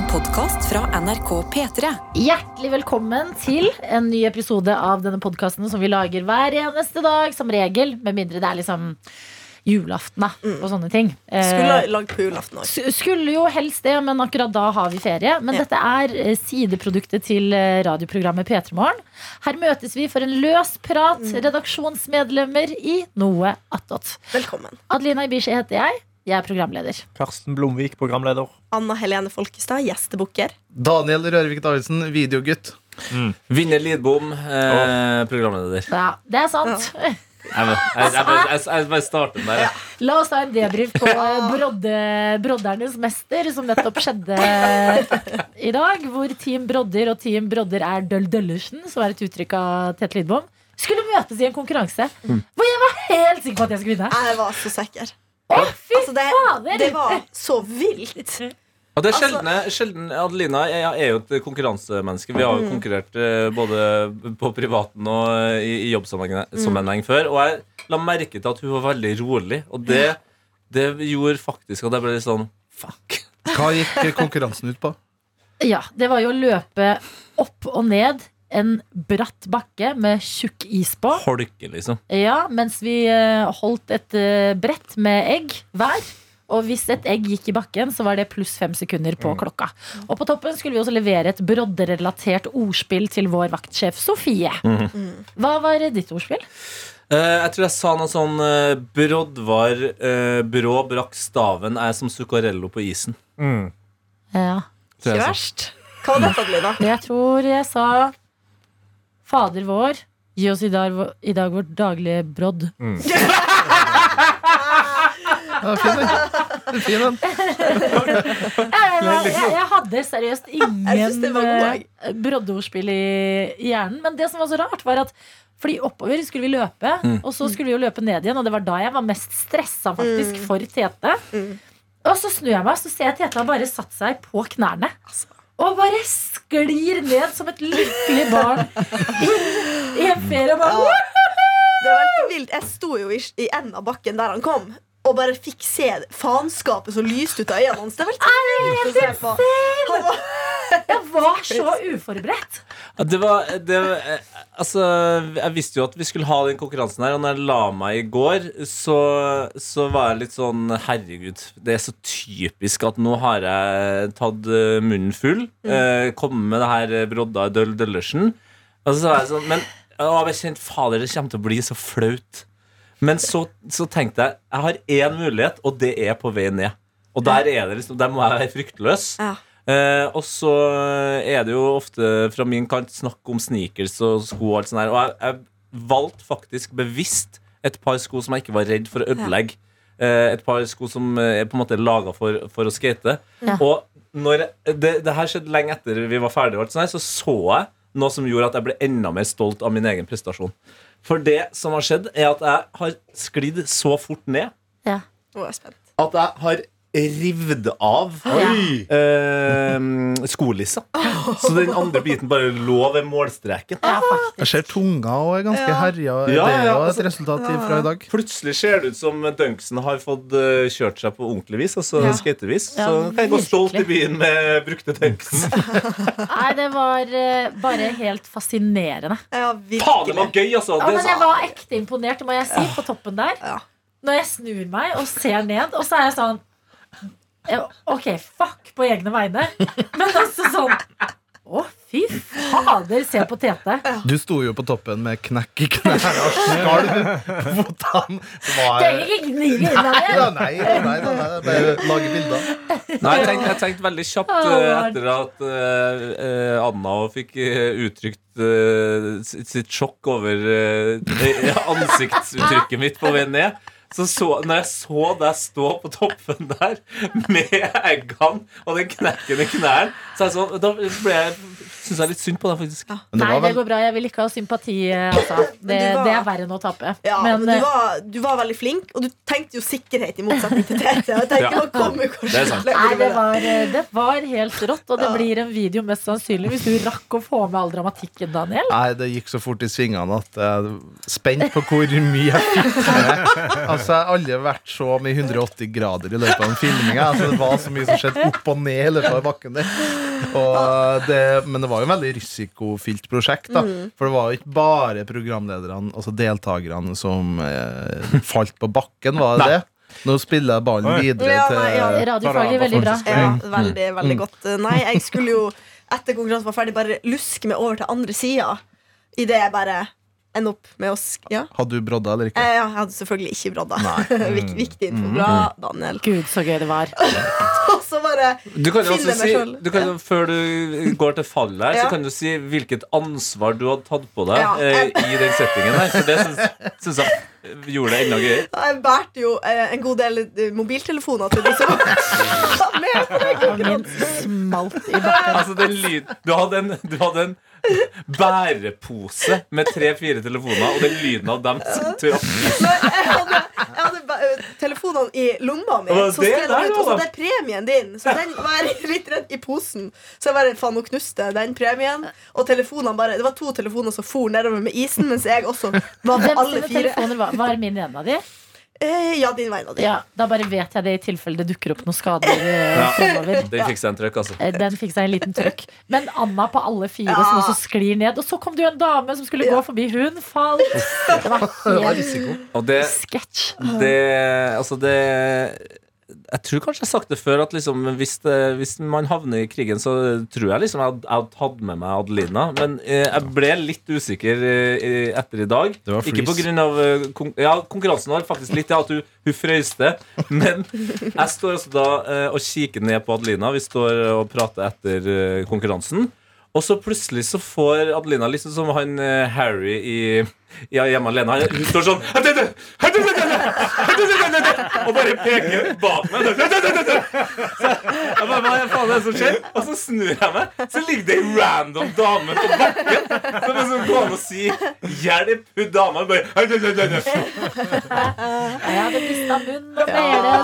En podkast fra NRK P3. Hjertelig velkommen til en ny episode av denne podkasten som vi lager hver eneste dag, som regel. Med mindre det er liksom julaften da, og sånne ting. Eh, Skulle lagd på julaften òg. skulle jo helst det, men akkurat da har vi ferie. Men Ja. dette er eh, sideproduktet til eh, radioprogrammet P3 Morgen. Her møtes vi for en løs prat, redaksjonsmedlemmer i Noe attåt. Velkommen. Adelina Ibishi heter jeg. Jeg er programleder. Karsten Blomvik, programleder. Anna Helene Folkestad, gjestebukker. Daniel Rørvik Davidsen, videogutt. Vinner Lidbom, eh, programleder. Ja, det er sant. Jeg, jeg, jeg, jeg, jeg, jeg bare starter der. La oss ta en debrief på brodde, Broddernes mester, som nettopp skjedde i dag. Hvor Team Brodder og Team Brodder er Døll Døllersen, som er et uttrykk av Tete Lidbom, skulle møtes i en konkurranse hvor jeg var helt sikker på at jeg skulle vinne. Jeg var så sikker. Å, fy Altså, det, fader! det var så vilt. Ja, det er Altså- sjelden, sjelden Adelina er, er jo et konkurransemenneske. Vi har jo konkurrert eh, både på privaten og eh, i, i jobbsammenheng før. Og jeg la merke til at hun var veldig rolig, og det, det gjorde faktisk at jeg ble litt sånn Fuck. Hva gikk konkurransen ut på? Ja, det var jo å løpe opp og ned en bratt bakke med tjukk is på. Holke, liksom. Ja, mens vi eh, holdt et eh, brett med egg hver. Og hvis et egg gikk i bakken, så var det pluss fem sekunder på klokka. Og på toppen skulle vi også levere et brodderelatert ordspill til vår vaktsjef Sofie. Hva var ditt ordspill? Uh, jeg tror jeg sa noe sånn uh, Broddvar uh, brå brakk staven er som Zuccarello på isen. Ja, Tror Ikke verst. Hva var dette, Adelina? jeg tror jeg sa Fader vår, gi oss i dag, i dag vårt daglige brodd. Ja, fin den. Fin den. Jeg, jeg, hadde seriøst ingen eh, broddeordspill i, hjernen. Men det som var så rart, var at fordi oppover skulle vi løpe, og så skulle vi jo løpe ned igjen. Og det var da jeg var mest stressa faktisk for Tete. Og så snur jeg meg, så ser jeg Tete har bare satt seg på knærne. Og bare sklir ned som et lykkelig barn i en ferie. Og bare, Det var helt vilt. Jeg sto jo i, i enden av bakken der han kom. Og bare fikk se faenskapet som lyste ut av øynene hans. Det var helt vilt å jeg var så uforberedt. Det var, det, var- eh, altså, jeg visste jo at vi skulle ha den konkurransen her, og når jeg la meg i går, så, så var jeg litt sånn Herregud, det er så typisk at nå har jeg tatt eh, munnen full. Eh, kommet med det her eh, brodda Døll Døllersen. Og så var jeg sånn Men jeg kjente, fader, det kommer til å bli så flaut. Men så, så tenkte jeg jeg har én mulighet, og det er på vei ned. Og der er det liksom, der må jeg være fryktløs. Ja. Eh, og så er det jo ofte fra min kant snakk om sneakers og sko. Og alt sånt der. Og jeg, jeg valgte faktisk bevisst et par sko som jeg ikke var redd for å ødelegge. Eh, et par sko som eh, er på en måte laga for, for å skate. Ja. Og når jeg, det, det her skjedde lenge etter vi var ferdige, og alt sånt der, så så jeg noe som gjorde at jeg ble enda mer stolt av min egen prestasjon. For det som har skjedd, er at jeg har sklidd så fort ned Ja. Er at jeg har rivd av eh, skolissa. Så den andre biten bare lå ved målstreken. Jeg ser tunga og er ganske herja. Ja, det ja, er jo et altså- resultat fra i dag. Plutselig ser det ut som Dunksen har fått eh, kjørt seg på ordentlig vis, altså Ja. skatevis. Så kan jeg gå stolt i byen med brukte Dunksen. Nei, det var eh, bare helt fascinerende. Ja, Faen, det var gøy, altså! Ja, men jeg var ekte imponert, må jeg si, på toppen der. Når jeg snur meg og ser ned, og så er jeg sånn ja, Ok, fuck på egne vegne. Men også sånn Å, fy fader, se på Tete. Du sto jo på toppen med knekk i knærne og skalv. Det var- Det er ikke gnir inn av det. Nei, nei, nei, nei, bare lage bilder. Nei, jeg tenkte, jeg tenkte veldig kjapt eh, etter at eh, eh, Anna fikk eh, uttrykt eh, sitt, sitt sjokk over eh, ansiktsuttrykket mitt på vei ned. Så, så når jeg så deg stå på toppen der med eggene og den knekkende knæren, så jeg så, da ble jeg syns jeg litt synd på deg, faktisk. Ja. det Nei, vel... det går bra. Jeg vil ikke ha sympati, eh, altså. Det, var- det er verre enn å tape. Ja, Men, men, eh, du, var, du var veldig flink, og du tenkte jo sikkerhet i motsetning til tenker, Ja. Det Nei, det var, eh, det var helt rått, og det blir en video mest sannsynlig hvis du rakk å få med all dramatikken, Daniel. Nei, det gikk så fort i svingene at jeg er spent på hvor mye jeg fikk med. Altså, jeg har aldri vært så mye 180 grader i løpet av en filming. jeg. Altså, det var så mye som skjedde opp og ned i løpet av bakken der. Og det, men det var jo et veldig risikofylt prosjekt. da For det var jo ikke bare programlederne, altså deltakerne, som eh, falt på bakken, var det det? Nå spiller jeg ballen videre Ja, til nei, ja. Radiofaglig, veldig bra. Ja, veldig, veldig godt. Nei, jeg skulle jo etter konkurransen var ferdig, bare luske meg over til andre sida. Idet jeg bare ender opp med oss. Ja. Hadde du brodda eller ikke? Eh, ja, jeg hadde selvfølgelig ikke brodda. Vik, viktig info. fra Daniel. Gud, så gøy det var. Og så bare Du kan Finne meg si, kan jo, Før du går til fallet her, Ja. så kan du si hvilket ansvar du hadde tatt på deg Ja. eh, i den settingen her. For det syns, syns jeg gjorde det enda gøyere. Jeg bærte jo eh, en god del eh, mobiltelefoner til de som var med min smalt i bakken. Altså den lyd, du, hadde en, du hadde en bærepose med tre-fire telefoner, og den lyden av dem som jeg hadde, jeg hadde ba- ø, telefonene i lomma mi. og Så det skrev der ut, og så det er premien din. Så den var litt redd i posen. Så jeg bare faen og knuste den premien. Og telefonene bare Det var to telefoner som for nedover med isen, mens jeg også var på Hvem alle sine fire. telefoner var, var min en av de? Eh, ja, din av. Ja, da bare vet jeg det i tilfelle det dukker opp noen skader eh, Ja. fremover. Den fikk seg en trøkk, altså. Eh, Den fikk seg en liten trøkk. Men Anna på alle fire Ja. som også sklir ned. Og så kom det jo en dame som skulle Ja. gå forbi. Hun falt. Det var Det var helt. Og det, sketsj. det Altså, det Jeg tror kanskje jeg har sagt det før, at liksom, hvis, det, hvis man havner i krigen, så tror jeg liksom jeg hadde, jeg hadde tatt med meg Adelina. Men eh, jeg ble litt usikker eh, etter i dag. Det var Ikke på grunn av eh, kon Ja, konkurransen var faktisk litt ja, at hun, hun frøyste. Men jeg står også da eh, og kikker ned på Adelina. Vi står og prater etter eh, konkurransen. Og så plutselig så får Adelina liksom som han eh, Harry i ja, hjemme alene. Han- Hun står sånn Og bare peker bak meg. Så jeg bare, Hva faen er det som skjer? Og så snur jeg meg, så ligger det en random dame på bakken. Som liksom går an å si 'hjelp', hun dama bare Jeg hadde mista munnen og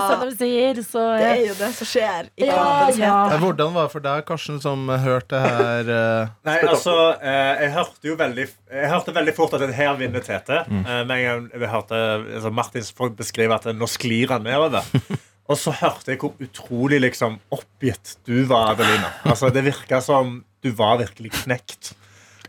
som de sier. Så Det eh, er jo det som skjer ja, ja. Eh, Hvordan var det for deg, Karsten, som hørte det her? eh, Nei, altså, eh, jeg hørte jo veldig Jeg hørte veldig fort at her vinner Tete. Men jeg hørte altså, Martin beskrive at nå sklir han nedover. Og så hørte jeg hvor utrolig liksom, oppgitt du var, Adelina. Altså, det virka som du var virkelig knekt.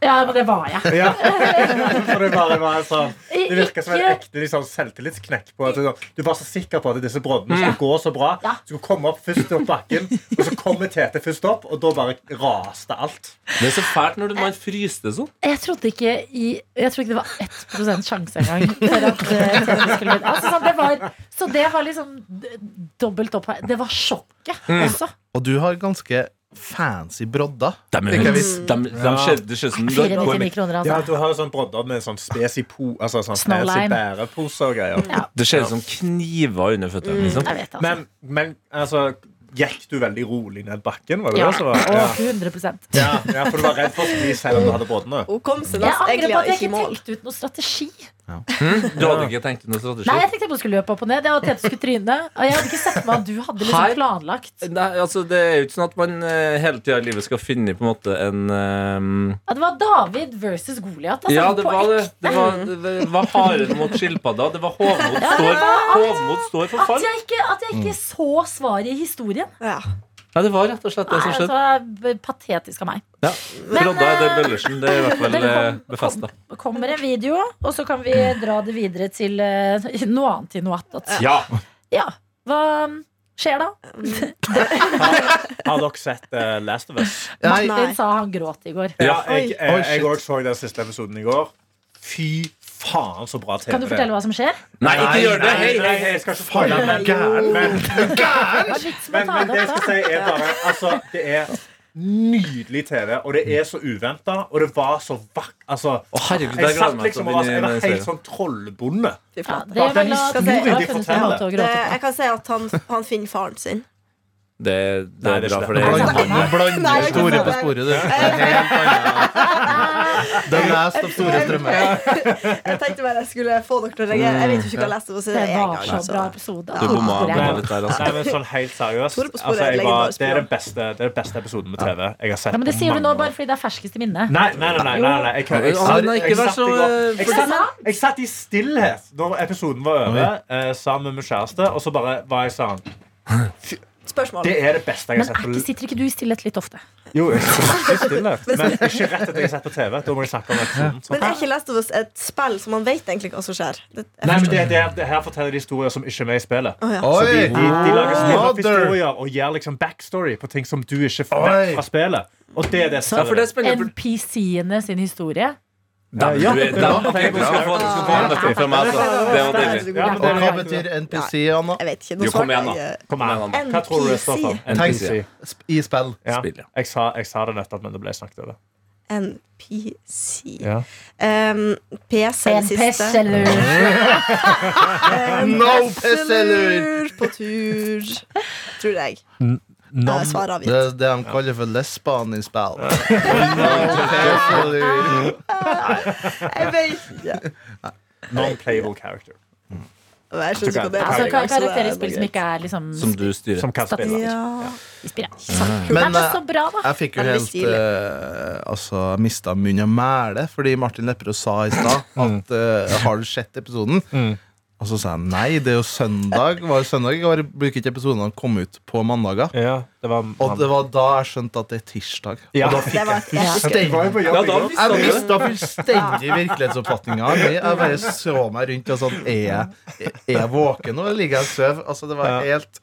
Ja, men det var jeg. Ja. For det bare var sånn Det virka som en ekte liksom, selvtillitsknekk. På at du, du var så sikker på at disse broddene skulle gå så bra. Ja. Skulle komme opp først opp bakken, og så kommer Tete først opp, og da bare raste alt. Det er så fælt når man fryste sånn. Jeg trodde ikke i Jeg tror ikke det var 1% sjanse engang. For at eh, altså, sånn, det var, Så det var liksom dobbelt opp her. Det var sjokket også. Og du har ganske fancy brodder. De, Det kan de, de, 499 kroner, Ja, altså. du har jo sånn brodder med sånn spesi po, altså sånn fancy bærepose og greier. Ja. Det ser ut som kniver under føttene. Liksom. Jeg altså. Men, men altså Gikk du veldig rolig ned bakken? Var det ja, det som var? Ja. 100 Ja, ja, for du var redd for å skli selv om du hadde båten Hun kom seg Jeg angrer på at jeg ikke tenkte ut noe strategi. Du hadde ikke tenkt ut noen Nei, jeg tenkte jeg bare skulle løpe opp og ned. Jeg jeg hadde ikke sett meg at du hadde liksom planlagt. Nei, altså Det er jo ikke sånn at man eh, hele tida i livet skal finne på en måte en um... Ja, det var David versus Goliat. Altså, Ja, det var det. Det var, det var haren mot skilpadda. Det var hovmod Ja, står, hovmod står for At jeg ikke, at jeg ikke så svaret i historien. Ja. Nei, det var rett og slett det Nei, som det skjedde. var patetisk av meg. Ja. Men, Brodda er det eh, Bøllersen. Det er i hvert fall det eh, kom- befesta. kom- kommer en video, og så kan vi dra det videre til uh, noe annet i noe attåt. Ja. Ja. Hva skjer da? Har dere sett uh, Last of Us? Martin sa han gråt i går. Ja, jeg, også så den siste episoden i går. Fy faen, så bra TV Kan du fortelle hva som skjer? Nei, ikke gjør det! Hei, hei, hei. jeg skal ikke spoile, jeg men, gæren. men, med men, men det jeg skal si, er bare Altså, det er nydelig TV, og det er så uventa, og det var så vakkert. Altså, oh, jeg jeg satt liksom og var, jeg var helt sånn trollbonde. Ja, det er jeg å Det, på. jeg kan si at han, han finner faren sin. Det, det Nei, er det er bra, for det nå blander du store på sporet, du. Det. The last of store strømmer. Jeg tenkte bare jeg skulle få dere til å reagere. Jeg vet ikke hva jeg leste. Er Det var så så- bra episode. Du bomma litt der, altså. Nei, men sånn helt seriøst altså, jeg var, Det er den beste, det er den beste episoden med TV jeg har sett Ja, men det sier du nå bare fordi det er ferskest i minnet. Nei, nei, nei, nei, nei, nei. Jeg, jeg, jeg, nei, jeg, satt, jeg satt i stillhet når episoden var over, eh, sammen med min kjæreste, og så bare var jeg sånn Spørsmål. Det er det beste jeg har sett Men ikke, sitter ikke du i stillhet litt ofte? Jo, jeg sitter stillhet. Men ikke rett etter jeg har sett på TV. Da må jeg snakke om episoden. Men er ikke Last of Us et spill som man vet egentlig hva som skjer? Det, Nei, men det, det, det her forteller de historier som ikke er med i spillet. Oh, ja. Så de, de, de lager spin-off-historier og gir liksom backstory på ting som du ikke vet fra spillet. Og det er det for- NPC-ene sin historie. Da, Ja, er- da, ok, du skal få, du skal få en nøkkel fra meg. Altså. Det var deilig. Ja, Og hva er, betyr NPC, Anna? Jeg vet ikke. Jo, kom igjen, da. eh, kom igjen. Anna. Hva tror du det står for? NPC. I spill. Ja. Spill, ja. Jeg, sa, jeg sa det nettopp, men det ble snakket over. NPC. Ja. Um, PC det En siste. No pesselur. På tur, tror jeg. Jeg avgitt. Det det de kaller for lesban i spill. Jeg vet ikke. Non-playable character. Jeg skjønner ikke hva det er. Altså engang, kar- så det er karakter i spill som ikke er liksom Som du styrer. Som kan spille. Ja. i. Men, Nei, eh, så bra, da. Jeg fikk jo helt eh, Altså, jeg mista munn og mæle fordi Martin Lepperød sa i stad at uh, Har du sett episoden? Og så sa jeg nei, det er jo søndag. Var det søndag Jeg? Bruker ikke episodene komme ut på mandager? Ja, det var Og det var da jeg skjønte at det er tirsdag. Ja. Og da fikk var jeg fullstendig Ja, Jeg mista fullstendig virkelighetsoppfatninga. Jeg bare så meg rundt og sånn Er jeg, er jeg våken nå, eller ligger jeg og sover? Altså, det var helt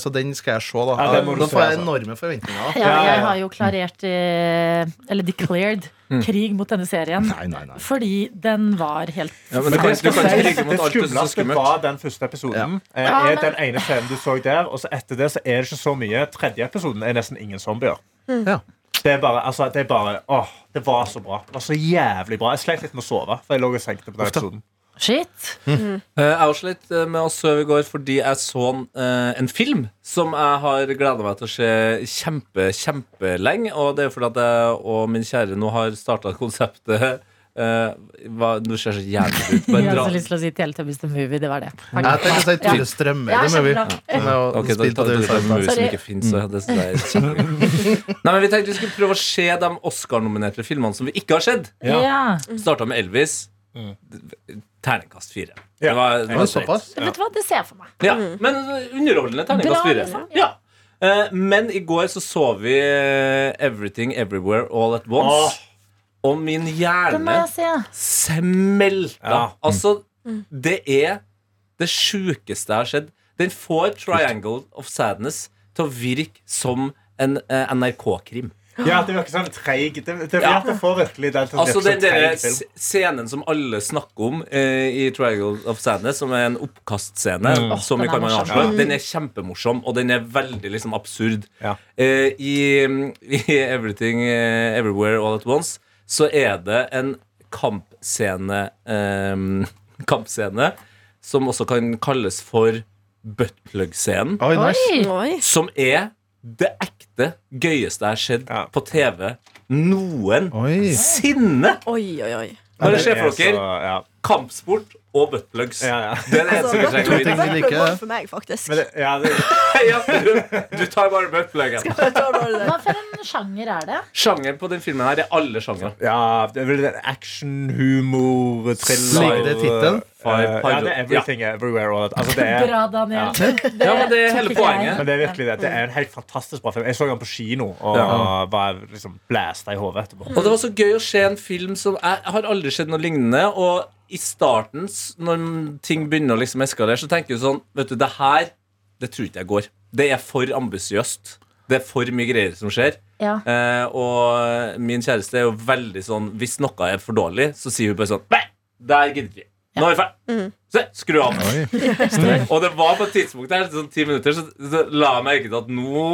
Så den skal jeg se, da. Ja, da får jeg altså. enorme forventninger. Ja, ja, jeg ja. har jo klarert eh, Eller declared krig mot denne serien. Nei, nei, nei. Fordi den var helt Ja, men Det, Det det er skumleste var den første episoden. Eh, Ja, er den ene scenen du så der, og så etter det så er det ikke så mye. Tredje episoden er nesten ingen zombier. Ja. Det er bare, altså, det er bare Åh, det var så bra. Det var så jævlig bra. Jeg slet litt med å sove, for jeg lå og senkte på den episoden. Shit. Mm. Jeg var slitt eh, med å sove i går fordi jeg så en, en film som jeg har gleda meg til å se kjempe, kjempelenge. Og det er fordi at jeg og min kjære nå har starta konseptet Uh, hva, Du ser så jævlig ut. Jeg Bare jeg har så lyst til å si Teletubbies the Movie. Det var det. Jeg tenkte å si Tulle Strømme. Ja, det må vi. Ja. Som er å Ok, da tar det du movie som ikke fins, mm. Det synes jeg er. Nei, men Vi tenkte vi skulle prøve å se de Oscar-nominerte filmene som vi ikke har sett. Ja. Ja. Starta med Elvis. Mm. Terningkast fire. Ja. Det var, det var såpass. Ja. Vet du hva, det ser jeg for meg. Ja, men underholdende terningkast fire. liksom. Ja. Eh, men i går så så vi eh, Everything Everywhere All At Once. Åh. Og min hjerne jeg smelta. Ja. Altså, det er det sjukeste jeg har sett. Den får Triangle of Sadness til å virke som en eh, NRK-krim. Ja, det virker sånn treig. Det, det, Ja. ja. det får virkelig den til å Altså virke den som treig scenen som alle snakker om eh, i Triangle of Sadness, som er en oppkastscene, Mm. som vi kan avsløre, den er kjempemorsom, og den er veldig liksom absurd. Ja. Eh, i, I Everything eh, Everywhere All At Once så er det en kampscene eh, Kampscene som også kan kalles for buttplug-scenen. Oi, nice. Som er det ekte gøyeste jeg har sett Ja. på TV noensinne! Oi. Oi, oi, oi. Bare se for dere så- Ja. Kampsport og buttplugs. Ja, ja. Det er det eneste vi trenger. Buttplug for meg, faktisk. Men det, ja, det, Ja, du, du tar bare buttpluggen. Det. Hva for en sjanger er det? Sjanger på den filmen her er alle sjangere. ja, det er vel action, humor, thriller Ligger det tittelen? eh, Ja, det er everything everywhere. all that. Altså, det er, Bra, Daniel. Ja. Ja, men det er hele poenget. men det er virkelig det. Det er en helt fantastisk bra film. Jeg så den på kino og Ja. var liksom blæsta i hodet etterpå. Og det var så gøy å se en film som Jeg har aldri sett noe lignende. Og i starten, når ting begynner å liksom eskalere, så tenker du sånn Vet du, det her Det tror ikke jeg går. Det er for ambisiøst. Det er for mye greier som skjer. Ja. Eh, og min kjæreste er jo veldig sånn Hvis noe er for dårlig, så sier hun bare sånn Nei, der gidder vi. Nå er vi ferdig. Se, skru av. Og det var på et tidspunkt der, sånn ti minutter, så, så la jeg merke til at nå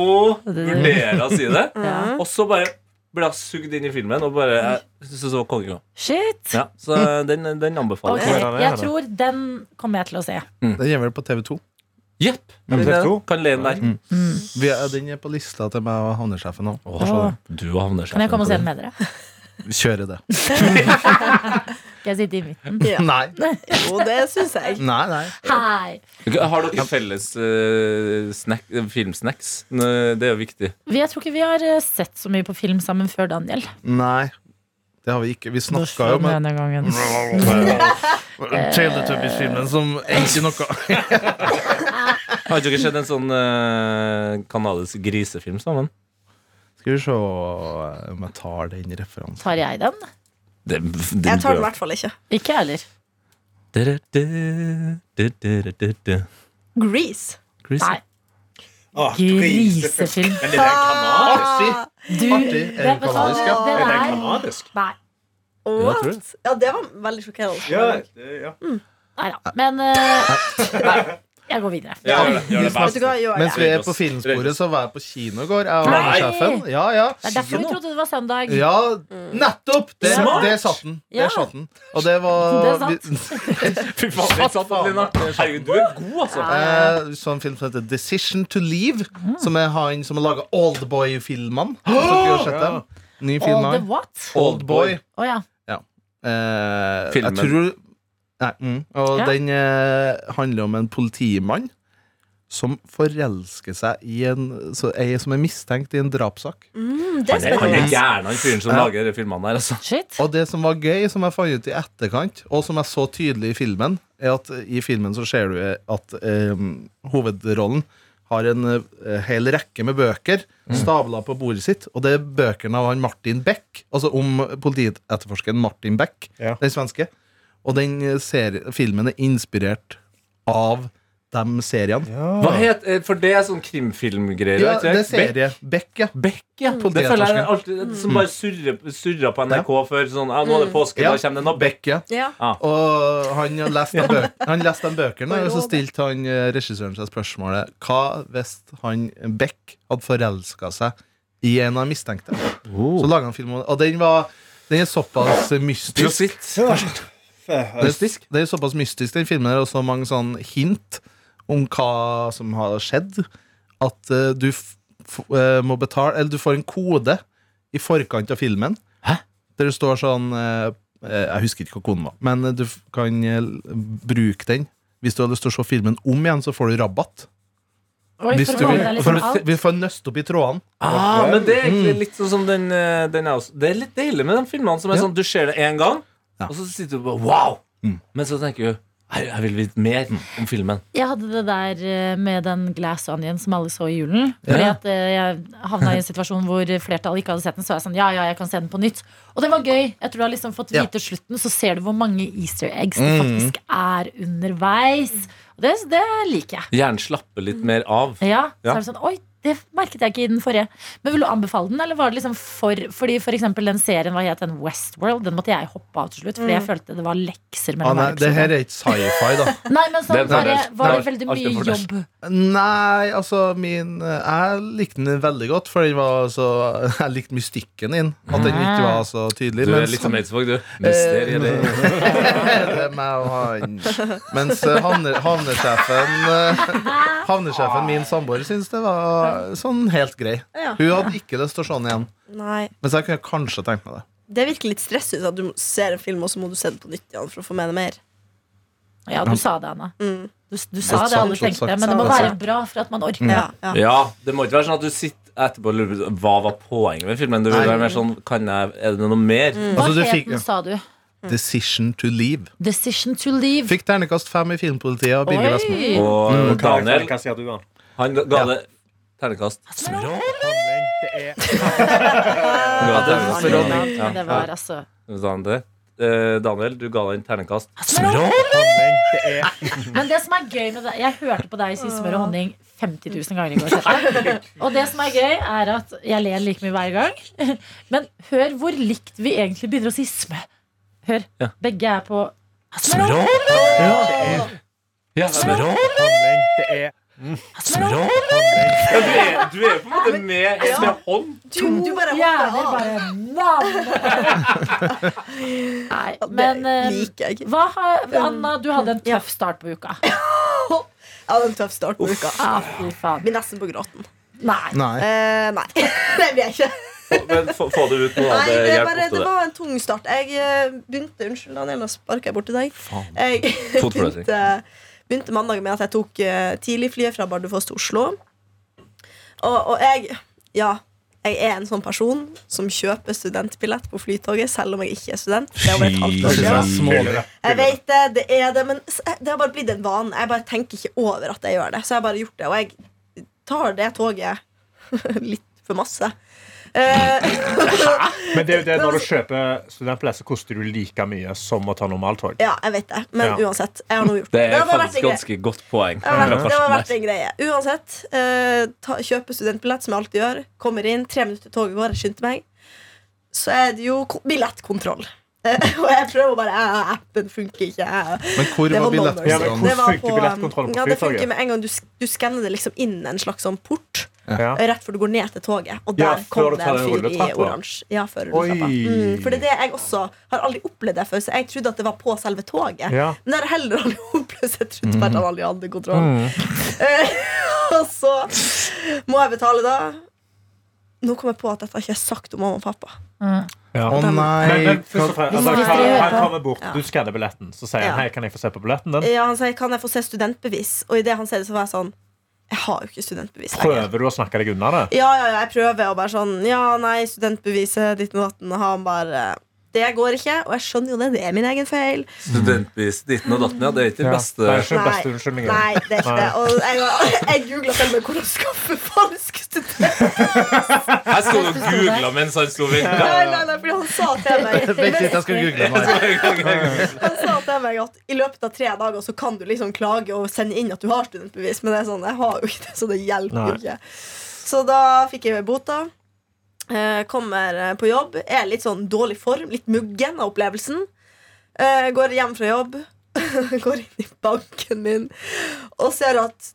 vurderer jeg å si det. Ja. Og så bare ble jeg sugd inn i filmen, og bare jeg syntes det var konge. Shit. Ja, så den, den anbefaler Okay, jeg. Jeg tror den kommer jeg til å se. Den er vel på TV2. Jepp. MTF2. Kan le den der. Vi er, den er på lista til meg og havnesjefen havnesjefen. Kan jeg komme og se den med dere? Kjøre det. Skal jeg sitte i midten? Ja. Nei. Jo, det syns jeg. Nei, nei. Hei! Har dere felles eh, snack, filmsnacks? Det er jo viktig. Vi- Jeg tror ikke vi har eh, sett så mye på film sammen før, Daniel. Nei. Det har vi ikke. Vi snakka jo med denne gangen. Teletubbies-filmen som egentlig noe Har dere sett en sånn uh, kanadisk grisefilm sammen? Skal vi se om jeg tar den referansen. Tar jeg den? Det, det Jeg tar den i hvert fall ikke. Ikke jeg heller. Grease. Grease. Nei. Åh, Grisefilm. Men er kanadisk? Du, Artig. Er hva? kanadisk, ja? Det Er kanadisk? Nei. What? Ja, det var veldig sjokkerende. Ja, det- ja. Nei da. Men uh, nei, jeg går videre. Ja, gjør det, gjør det Vet du hva, gjør Mens vi er på filmsporet, så var jeg på kinogård. Jeg og Nei! sjefen. Ja, ja. Det er derfor vi trodde det var søndag. Ja, nettopp! Det, Smart. det satt den. Ja. Det satt den. Og det var Det er Fy faen, Det satt, Adelina. Herregud, du er god, altså. eh, så en film som heter Decision to Leave, som er han som har laga Oldboy-filmene. Ny film All the han. what? Oldboy. Å ja. Eh, Filmen. Jeg tror Nei, mm. Og Ja. den eh, handler om en politimann som forelsker seg i en så, ei som er mistenkt i en drapssak. Mm, det er Han er, han er spennende. gæren, han fyren som Ja. lager de filmene der. Altså. Shit. Og det som var gøy, som jeg fant ut i etterkant, og som jeg så tydelig i filmen, er at i filmen så ser du at eh, hovedrollen har en eh, hel rekke med bøker stabla på bordet sitt, og det er bøkene av han Martin Beck, altså om politietterforskeren Martin Beck, Ja. den svenske. Og den filmen er inspirert av de seriene. Hva het, eh, For det er sånn krimfilmgreier? Ja, det er serie. Beck, ja. Beck, ja. Det Politietterforskeren. føler jeg alltid som bare surrer på NRK før sånn ja, Nå er det påske, Ja. da kommer det noe Beck. Ja. Ja. Og han leste de bøkene, og så stilte han eh, regissøren seg spørsmålet Hva hvis han Beck hadde forelska seg i en av de mistenkte? Så laga han film om det. Og den var Den er såpass mystisk. Prosit. Mystisk. Det er såpass mystisk, den filmen. Det er også mange sånn hint om hva som har skjedd. At uh, du eh, må betale Eller du får en kode i forkant av filmen. Hæ? Der det står sånn eh, Jeg husker ikke hva koden var, men du f- kan bruke den. Hvis du har lyst til å se filmen om igjen, så får du rabatt. Oi, Hvis du vil, for liksom vi får nøste opp i trådene. Ah, men det er egentlig litt sånn som den, den er også, Det er litt deilig med de filmene som er Ja. sånn du ser det én gang. Og så sitter du bare wow! Mm. Men så tenker du jeg, vil vite mer om filmen. Jeg hadde det der eh, med den Glass Onion som alle så i julen. Fordi Ja. at eh, jeg havna i en situasjon hvor flertallet ikke hadde sett den. Så jeg sånn, ja, ja, jeg kan se den på nytt Og det var gøy. Etter du har liksom fått Ja. vite slutten, så ser du hvor mange easter eggs det Mm. faktisk er underveis. Og det, det liker jeg. Hjernen slapper litt mer av. Ja, så er det sånn, oi, det merket jeg ikke i den forrige. Men vil du anbefale den, eller var det liksom for Fordi for eksempel den serien, hva het den? Westworld? Den måtte jeg hoppe av til slutt, fordi jeg følte det var lekser Ah, nei, hver det her er ikke sci-fi, da. Nei, men sånn, Det var det, var det veldig mye jobb? Nei, altså min Jeg likte den veldig godt, for den var så Jeg likte mystikken i den. At den ikke var så tydelig. Du er litt som Eidsvåg, du. Mysteriet. det. det er meg og han. Mens eh, havnesjefen eh, Havnesjefen, min samboer, syns det var sånn helt grei. Ja. Hun hadde ikke lyst til å se den igjen. Nei. Mens jeg kunne kanskje tenkt meg det. Det virker litt stressende at du ser en film, og så må du se den på nytt igjen for å få med deg mer. Ja, du sa det, Anna. Mm. Du, du sa det alle tenkte, det men det må være bra for at man orker. Ja, ja. Ja, det må ikke være sånn at du sitter etterpå og lurer på hva var poenget med filmen. Det vil være mer sånn kan jeg, Er det noe mer? Hva Altså, du het fikk- den, sa du? Decision to leave. Decision to leave. Fikk ternekast fem i Filmpolitiet av Birger. Og Mm. Daniel, du, han ga det ternekast. Ga ternekast. det var- Ja. det var altså Sa han det? Eh, Daniel, du ga den ternekast. Men det som er gøy med det Jeg hørte på deg si smør og honning 50 000 ganger i går. Og det som er gøy, er at jeg ler like mye hver gang. Men hør hvor likt vi egentlig begynner å si smø. Hør. Begge er på smør og Ja, Smør Ja, du, er, du er på en måte med med hånd. Du, du bare Hjerner hopper av. bare nam. Nei, men det eh, liker jeg. hva har, Anna, du hadde en tøff start på uka. Jeg hadde en tøff start på uka. Ah, fy faen. Blir nesten på gråten. Nei. Nei. Eh, nei, det blir jeg ikke. Men få, få det ut nå. Nei, Det det, er hjelper bare, ofte, det var en tung start. Jeg eh, begynte Unnskyld, Daniel, nå sparker jeg bort til deg. Faen. Jeg Fotforløsning. begynte, begynte mandag med at jeg tok uh, tidligflyet fra Bardufoss til Oslo. Og, og jeg Ja, jeg er en sånn person som kjøper studentbillett på Flytoget selv om jeg ikke er student. Det er over et halvt år siden. Jeg vet det, det er det, men det har bare blitt en vane. Jeg bare tenker ikke over at jeg gjør det. Så jeg har bare gjort det, og jeg tar det toget litt for masse. Eh, Men det er jo det når du kjøper studentbillett, så koster du like mye som å ta normaltog. ja, jeg vet det, men Ja. uansett. Jeg har nå gjort Det er har faktisk ganske godt poeng. Det vært, det har vært en greie. Uansett, eh, ta, kjøpe studentbillett, som jeg alltid gjør. Kommer inn, tre minutter til toget går, jeg skyndte meg. Så er det jo billettkontroll. Og jeg prøver bare Appen funker ikke. Men hvor Det var var billettkontrollen? Ja, men billettkontrollen? hvor- Det var funker på- billettkontrollen på ja, det funker med en gang du, du skanner det liksom inn en slags sånn port Ja. eh, rett før du går ned til toget. Og der ja, kom det en fyr i oransje. Ja, før. Mm, for det er det jeg også har aldri opplevd det før, så jeg trodde at det var på selve toget. Ja. Men det har heller aldri opplevd, så jeg trodde bare at han aldri hadde kontroll. Mm. og så må jeg betale da. Nå kom jeg på at dette har ikke jeg sagt om mamma og pappa. Ja. Å Men, nei. men først og fremst, altså, han, kommer bort, Ja. du skanner billetten, så sier Ja. han hei, kan jeg få se på billetten din. Ja, Han sier kan jeg få se studentbevis, og idet han sier det, så var jeg sånn Jeg har jo ikke studentbevis lenger. Prøver du å snakke deg unna det? Ja, ja, jeg prøver og bare sånn Ja, nei, studentbeviset ditt og datten. Og han bare Det går ikke. Og jeg skjønner jo det. Det er min egen feil. Studentbevis ditten og datten, ja. Det er ikke det Ja, beste. det er beste unnskyldningen. Nei, det er ikke det. Og jeg, jeg googla selv med hvordan skaffe falsk student. Her sto du og googla mens han sto og Nei, nei, nei, fordi han sa til meg Vent litt, jeg skal google meg. Han sa til meg at i løpet av tre dager så kan du liksom klage og sende inn at du har studentbevis, men det er sånn, jeg har jo ikke det, så det hjelper jo ikke. Så da fikk jeg bota. Eh, kommer eh, på jobb, er litt sånn dårlig form, litt muggen av opplevelsen. Eh, går hjem fra jobb, går inn i banken min og ser at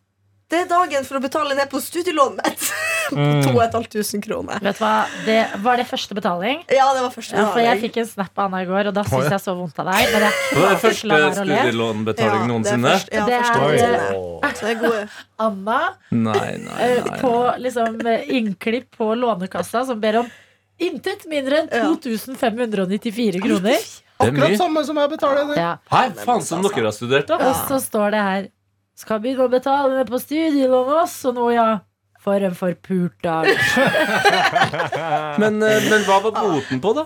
det er dagen for å betale ned på studielånet mitt. på 2500 kroner. Vet du hva? Det, var det første betaling? Ja, det var første Ja, for jeg fikk en snap av Anna i går, og da Å, syns jeg så vondt av deg. Men jeg Det var klarte første studielånbetaling Ja, det er noensinne. første- Ja, Det er- det er gode. Anna Nei, nei, eh, nei. på liksom eh, innklipp på Lånekassa som ber om intet mindre enn 2594 kroner. Er Akkurat samme som jeg betaler. Ja. Hei, faen som dere har studert, da. Og så står det her Skal begynne å betale ned på studielånet også nå, ja. For en forpult dag. Men, eh, men hva var boten på, da?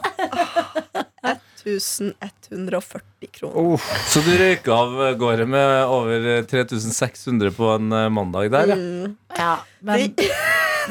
1140 kroner. Så du røyka av gårde med over eh, 3600 på en eh, mandag der, ja? Mm. Ja, men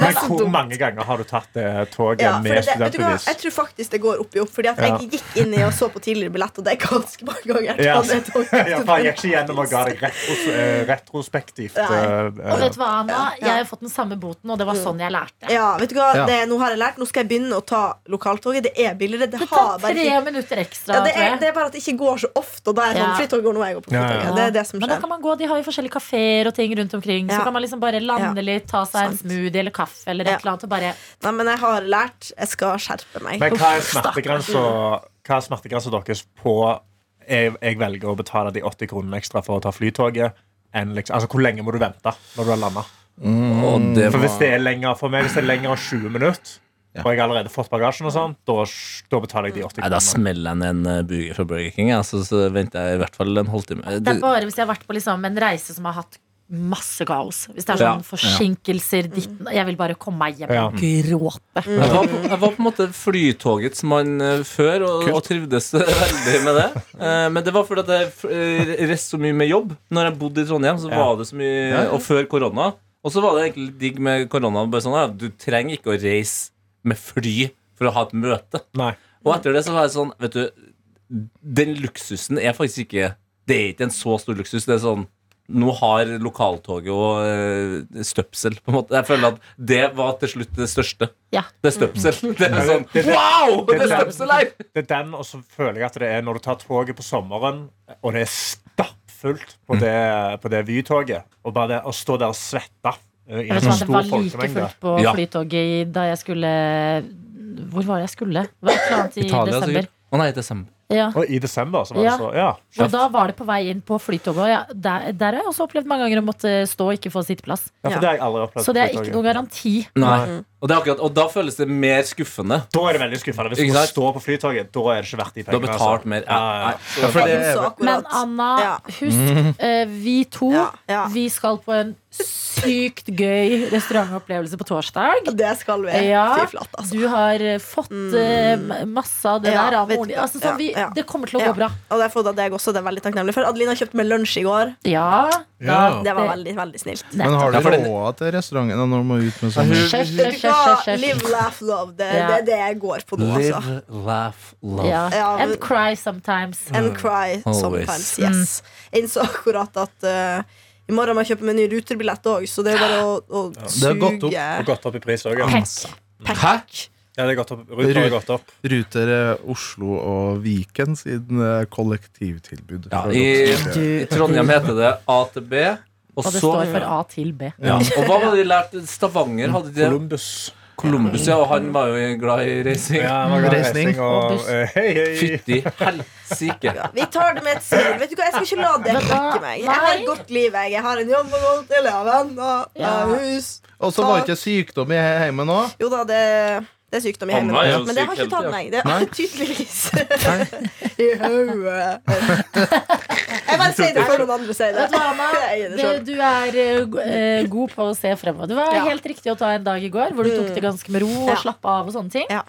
Men hvor dumt. mange ganger har du tatt det toget Ja, med det, vet du hva? studentbevis? Jeg tror faktisk det går opp i opp. Fordi at Ja. jeg gikk inn i og så på tidligere billett, og det er ganske mange ganger. Ja. Det tog, Ja, for jeg gikk ikke gjennom og ga deg retros eh, retrospektivt. Eh, Og vet du hva, Anna? Jeg har fått den samme boten, og det var sånn jeg lærte. ja, vet du hva? Det, nå har jeg lært. Nå skal jeg begynne å ta lokaltoget. Det er billigere. Det, Det har tar bare tre ikke minutter ekstra, ja, det, er, det er bare at det ikke går så ofte. Og da er det sånn, Ja. Flytog går nå, jeg går på Ja, ja. Flytoget. Det er det som Men da kan man gå, De har jo forskjellige kafeer og ting rundt omkring. Så kan man liksom bare lande litt, ta seg en smoothie eller kaffe eller et Ja. eller annet. Og bare Nei, men jeg har lært. Jeg skal skjerpe meg. Men hva er smertegrensa er deres på jeg, jeg velger å betale de 80 kronene ekstra for å ta flytoget? Enn liksom, altså, hvor lenge må du vente når du har landa? Mm, For hvis det er lenger for meg, hvis det er lenger enn 20 minutter, Ja. og jeg har allerede fått bagasjen, og sånn, da, da betaler jeg de 80 kronene. da smeller jeg ned en eh, burger fra Burger King, altså, så, så venter jeg i hvert fall en halvtime. Det er bare hvis jeg har vært på liksom en reise som har hatt masse kaos. Hvis det er Ja. sånn forsinkelser ditt Jeg vil bare komme meg hjem Ja. og gråte. jeg, var på, jeg var på en måte flytogets mann eh, før og, og trivdes veldig med det. Eh, men det var fordi at jeg eh, reiste så mye med jobb. Når jeg bodde i Trondheim, så var det så mye. Og før korona. Og så var det egentlig digg med korona. Bare sånn, ja, du trenger ikke å reise med fly for å ha et møte. Nei. Og etter det så var jeg sånn Vet du, den luksusen er faktisk ikke Det er ikke en så stor luksus. Det er sånn Nå har lokaltoget og eh, støpsel, på en måte. Jeg føler at det var til slutt det største. Ja. Det er støpsel. Det er sånn Wow! Det er støpsel her! Det er den, og så føler jeg at det er når du tar toget på sommeren, og det er stappfullt på det, på det Vy-toget, og bare det å stå der og svette eh, i en vet stor folkemengde. Det var like fullt på Flytoget da jeg skulle Hvor var det jeg skulle? Det var et eller annet i Italia, desember. Å nei, desember. Ja. Og i desember så var Ja. det så Ja. Og da var det på vei inn på Flytoget. Ja, der, der har jeg også opplevd mange ganger å måtte stå og ikke få sitteplass. ja, for det har jeg aldri opplevd. Så det er ikke noen garanti. Nei. Og, det er akkurat, og da føles det mer skuffende. Da er det veldig skuffende. Hvis du står på Flytoget, da er det ikke verdt de Du har pengene. betalt altså. mer. Ja, ja, ja. Er. Men Anna, Ja. husk, eh, vi to Ja, ja. Vi skal på en sykt gøy restaurantopplevelse på torsdag. Det skal vi. Ja, Fy flate, altså. Du har eh, fått eh, masse av det Ja, der av moren din. Altså, vi, Ja, ja. Det kommer til å Ja. gå bra. Og det har jeg fått av deg også, det er veldig takknemlig for. Adelina kjøpte meg lunsj i går. Ja. Ja. Det var veldig, veldig snilt. men har du råd til restauranten når du må ut med sånn Hysj. Live, laugh, love. Det, Ja. det er det jeg går på nå, altså. Live, laugh, love. Ja. Ja, men- And cry sometimes. And cry Always. sometimes. Yes. Jeg innså akkurat at uh, i morgen må jeg kjøpe meg ny ruterbillett òg, så det er bare å, å Det har gått opp. Og gått opp i pris òg. Ja. Hæ? Ja, det er gått opp. Ruter har gått opp. Ruter eh, Oslo og Viken siden eh, kollektivtilbud. Ja, i, Trondheim heter det A til B. Og, Og det så står for A til B. ja. Og hva hadde de lært? Stavanger hadde de Columbus. Columbus, ja. Og han var jo glad i racing. Ja, han var glad i reisning og Og eh, Hei, hei. Fytti helsike. Ja, vi tar det med et smil. Vet du hva, Jeg skal ikke la det trekke meg. Jeg har et godt liv. Jeg, jeg har en jobb jeg hus. Og så var det ikke sykdom i heimen nå. Jo da, det, det er sykdom i hjemmet. er Men det har ikke tatt meg. Det er tydeligvis i hodet. Jeg bare sier det før noen andre sier det. Det du er eh, eh, god på å se fremover. Det var Ja. helt riktig å ta en dag i går hvor du tok det ganske med ro og slappa av. og sånne ting Ja.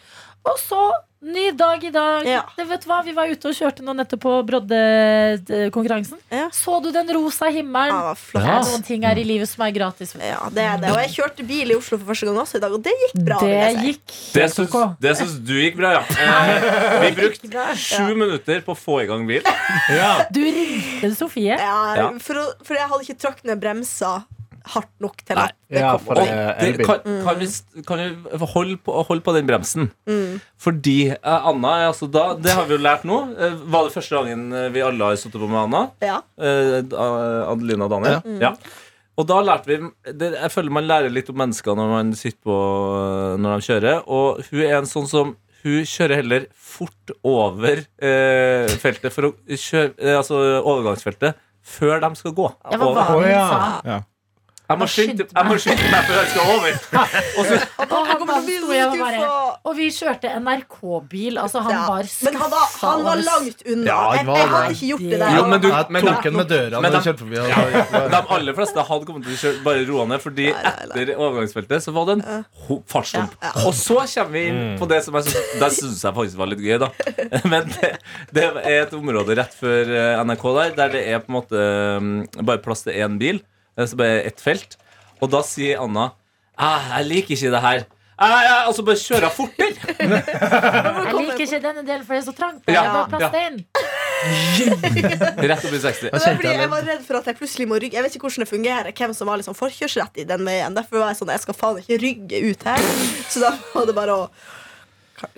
Og så ny dag i dag. Ja. Det, vet du hva? Vi var ute og kjørte nå nettopp på Brodde-konkurransen. Ja. Så du den rosa himmelen? Ja, flott. Det er noen ting her i livet som er gratis. Ja, det er det. Og jeg kjørte bil i Oslo for første gang også i dag, og det gikk bra. vil Det jeg si. gikk Det syns, det syns du gikk bra, ja. Eh, vi brukte sju minutter på å få i gang bil. Ja. Du ringte Sofie. Ja. For, å, for jeg hadde ikke trukket ned bremsa hardt nok til at det Ja, kommer. det Det, kan, kan, vi, kan vi holde på, holde på den bremsen? Mm. Fordi uh, Anna altså da Det har vi jo lært nå. Uh, var det første gangen eh, vi alle har sittet på med Anna? Ja. Uh, Adelina og Daniel? Mm. Ja. Og da lærte vi det, Jeg føler man lærer litt om mennesker når man sitter på Når de kjører. Og hun er en sånn som Hun kjører heller fort over eh, feltet for å kjøre eh, Altså overgangsfeltet før de skal gå. Ja, hva var det hun sa? Ja. Jeg må skynde meg før jeg skal over. Og så Og han han sto jeg og bare Og vi kjørte NRK-bil. Altså, han Ja. var Men han var, han var langt unna. Ja, jeg, var jeg hadde ikke gjort det der. Jo, men du- Jeg men tok den med døra men når da- kjørte forbi. Ja. De aller fleste hadde kommet til å kjøre bare roa ned, fordi Nei, nei, nei. etter overgangsfeltet så var det en fartsdump. Ja, ja. Og så kommer vi inn på det som jeg synes, Det syns jeg faktisk var litt gøy, da. Men det, det er et område rett før eh, NRK der, der det er på en måte mm, bare plass til én bil. Så bare ett felt. Og da sier Anna ah, 'Jeg liker ikke det her'. Ah, ja, altså bare kjører jeg fortere. Jeg liker ikke denne delen, for det er så trangt. Ja, Jeg bare plass en. Rett opp i 60. Det er fordi jeg var redd for at jeg plutselig må rygge. Jeg vet ikke hvordan det fungerer, hvem som har liksom forkjørsrett i den veien. Derfor var jeg sånn, jeg skal faen ikke rygge ut her. Så da var det bare å